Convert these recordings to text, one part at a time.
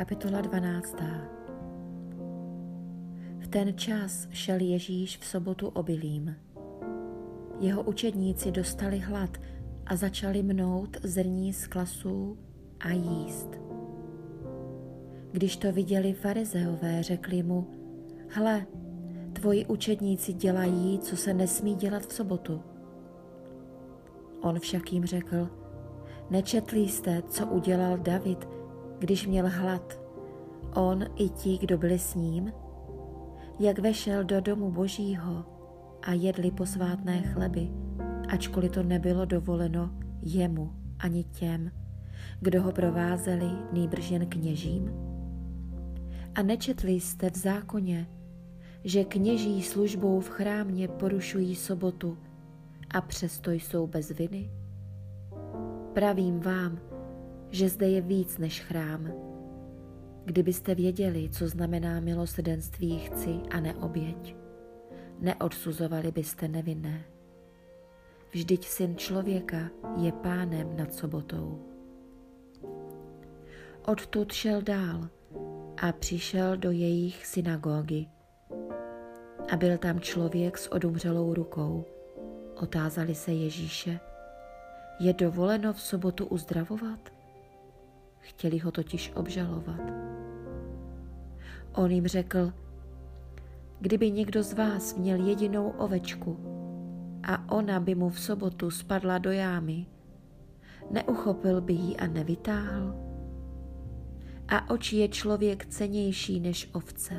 Kapitola 12. V ten čas šel Ježíš v sobotu obilím. Jeho učedníci dostali hlad a začali mnout zrní z klasů a jíst. Když to viděli farizeové, řekli mu, hle, tvoji učedníci dělají, co se nesmí dělat v sobotu. On však jim řekl, nečetli jste, co udělal David, když měl hlad, on i ti, kdo byli s ním, jak vešel do domu božího a jedli posvátné chleby, ačkoliv to nebylo dovoleno jemu ani těm, kdo ho provázeli nýbrž jen kněžím? A nečetli jste v zákoně, že kněží službou v chrámě porušují sobotu a přesto jsou bez viny? Pravím vám, že zde je víc než chrám. Kdybyste věděli, co znamená milosrdenství chci a neoběť, neodsuzovali byste nevinné. Vždyť syn člověka je pánem nad sobotou. Odtud šel dál a přišel do jejich synagogy. A byl tam člověk s odumřelou rukou. Otázali se Ježíše, je dovoleno v sobotu uzdravovat? Chtěli ho totiž obžalovat. On jim řekl, kdyby někdo z vás měl jedinou ovečku a ona by mu v sobotu spadla do jámy, neuchopil by ji a nevytáhl? A oči je člověk cenější než ovce.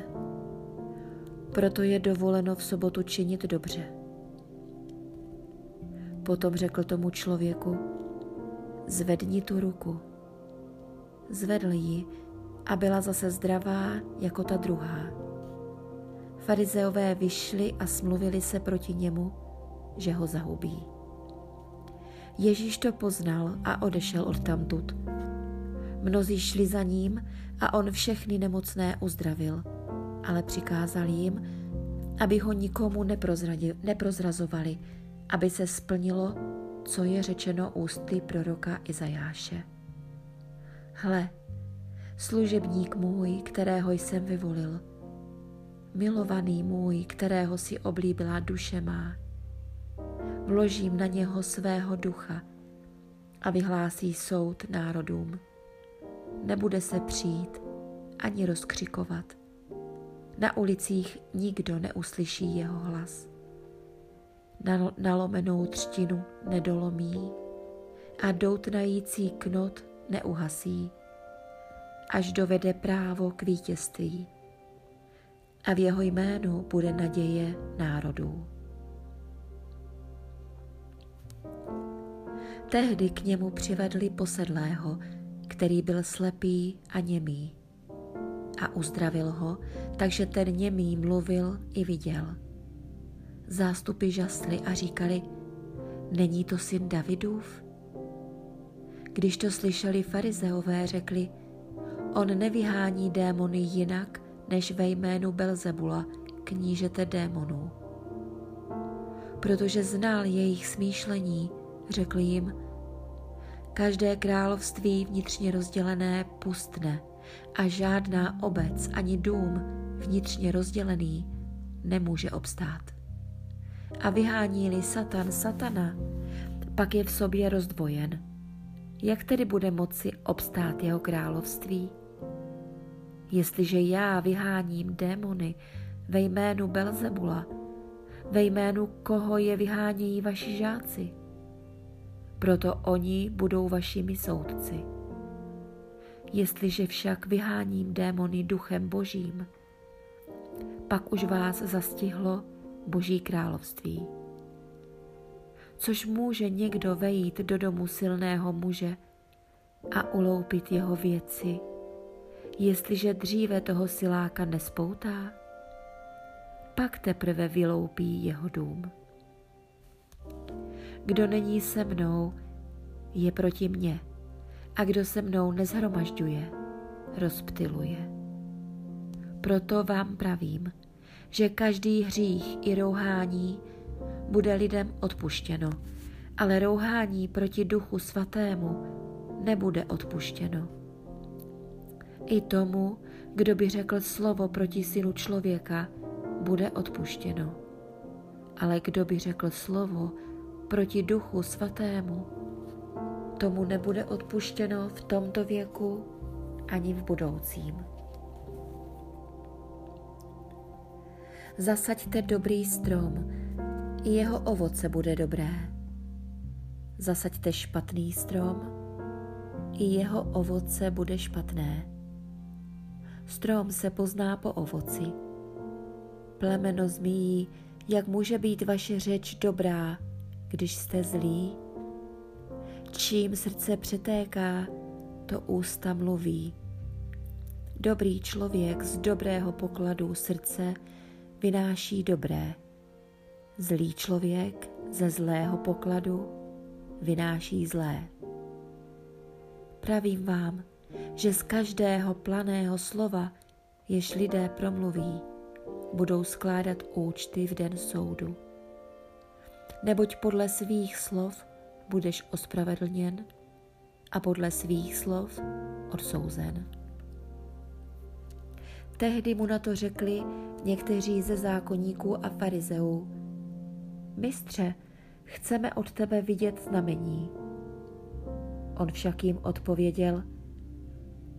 Proto je dovoleno v sobotu činit dobře. Potom řekl tomu člověku, zvedni tu ruku zvedl ji a byla zase zdravá jako ta druhá. Farizeové vyšli a smluvili se proti němu, že ho zahubí. Ježíš to poznal a odešel od tamtud. Mnozí šli za ním a on všechny nemocné uzdravil, ale přikázal jim, aby ho nikomu neprozrazovali, aby se splnilo, co je řečeno ústy proroka Izajáše. Hle, služebník můj, kterého jsem vyvolil, milovaný můj, kterého si oblíbila duše má. Vložím na něho svého ducha a vyhlásí soud národům. Nebude se přijít ani rozkřikovat. Na ulicích nikdo neuslyší jeho hlas. Nalomenou třtinu nedolomí a doutnající knot neuhasí, až dovede právo k vítězství. A v jeho jménu bude naděje národů. Tehdy k němu přivedli posedlého, který byl slepý a němý. A uzdravil ho, takže ten němý mluvil i viděl. Zástupy žasly a říkali, není to syn Davidův? Když to slyšeli farizeové, řekli, on nevyhání démony jinak, než ve jménu Belzebula, knížete démonů. Protože znal jejich smýšlení, řekl jim, každé království vnitřně rozdělené pustne a žádná obec ani dům vnitřně rozdělený nemůže obstát. A vyhání-li Satan Satana, pak je v sobě rozdvojen – jak tedy bude moci obstát jeho království? Jestliže já vyháním démony ve jménu Belzebula, ve jménu koho je vyhánějí vaši žáci? Proto oni budou vašimi soudci. Jestliže však vyháním démony duchem božím, pak už vás zastihlo boží království což může někdo vejít do domu silného muže a uloupit jeho věci, jestliže dříve toho siláka nespoutá, pak teprve vyloupí jeho dům. Kdo není se mnou, je proti mně, a kdo se mnou nezhromažďuje, rozptiluje. Proto vám pravím, že každý hřích i rouhání bude lidem odpuštěno, ale rouhání proti duchu svatému nebude odpuštěno. I tomu, kdo by řekl slovo proti synu člověka, bude odpuštěno. Ale kdo by řekl slovo proti duchu svatému, tomu nebude odpuštěno v tomto věku ani v budoucím. Zasaďte dobrý strom, i jeho ovoce bude dobré. Zasaďte špatný strom, i jeho ovoce bude špatné. Strom se pozná po ovoci. Plemeno zmíjí, jak může být vaše řeč dobrá, když jste zlí. Čím srdce přetéká, to ústa mluví. Dobrý člověk z dobrého pokladu srdce vynáší dobré. Zlý člověk ze zlého pokladu vynáší zlé. Pravím vám, že z každého planého slova, jež lidé promluví, budou skládat účty v den soudu. Neboť podle svých slov budeš ospravedlněn a podle svých slov odsouzen. Tehdy mu na to řekli někteří ze zákonníků a farizeů. Mistře, chceme od tebe vidět znamení. On však jim odpověděl,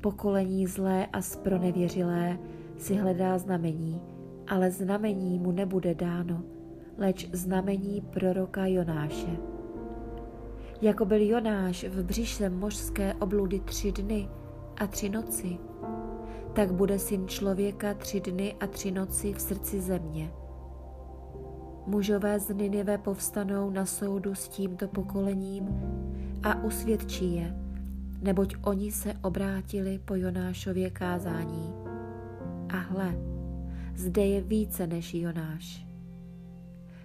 pokolení zlé a spronevěřilé si hledá znamení, ale znamení mu nebude dáno, leč znamení proroka Jonáše. Jako byl Jonáš v břiše mořské obludy tři dny a tři noci, tak bude syn člověka tři dny a tři noci v srdci země. Mužové z Ninive povstanou na soudu s tímto pokolením a usvědčí je, neboť oni se obrátili po Jonášově kázání. A hle, zde je více než Jonáš.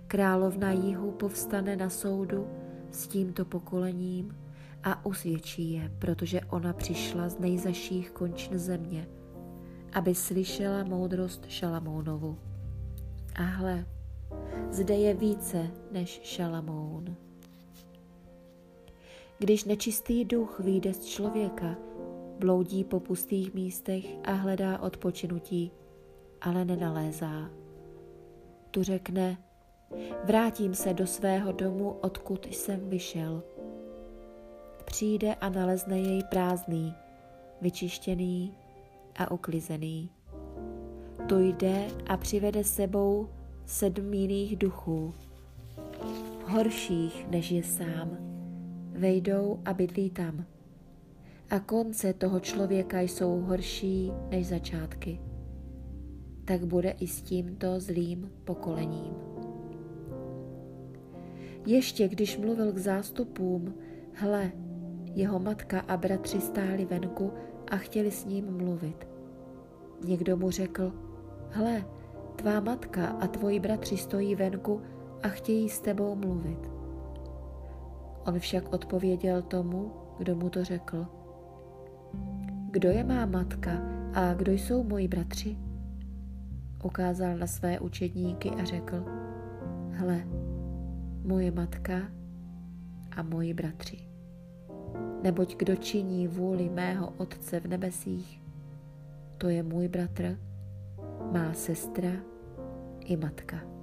Královna jihu povstane na soudu s tímto pokolením a usvědčí je, protože ona přišla z nejzaších končin země, aby slyšela moudrost Šalamounovu. A hle, zde je více než Šalamoun. Když nečistý duch vyjde z člověka, bloudí po pustých místech a hledá odpočinutí, ale nenalézá. Tu řekne, vrátím se do svého domu, odkud jsem vyšel. Přijde a nalezne jej prázdný, vyčištěný a uklizený. Tu jde a přivede sebou sedm jiných duchů, horších než je sám vejdou a bydlí tam. A konce toho člověka jsou horší než začátky. Tak bude i s tímto zlým pokolením. Ještě když mluvil k zástupům, hle, jeho matka a bratři stáli venku a chtěli s ním mluvit. Někdo mu řekl, hle, tvá matka a tvoji bratři stojí venku a chtějí s tebou mluvit. On však odpověděl tomu, kdo mu to řekl. Kdo je má matka a kdo jsou moji bratři? Ukázal na své učedníky a řekl, hle, moje matka a moji bratři. Neboť kdo činí vůli mého Otce v nebesích, to je můj bratr, má sestra i matka.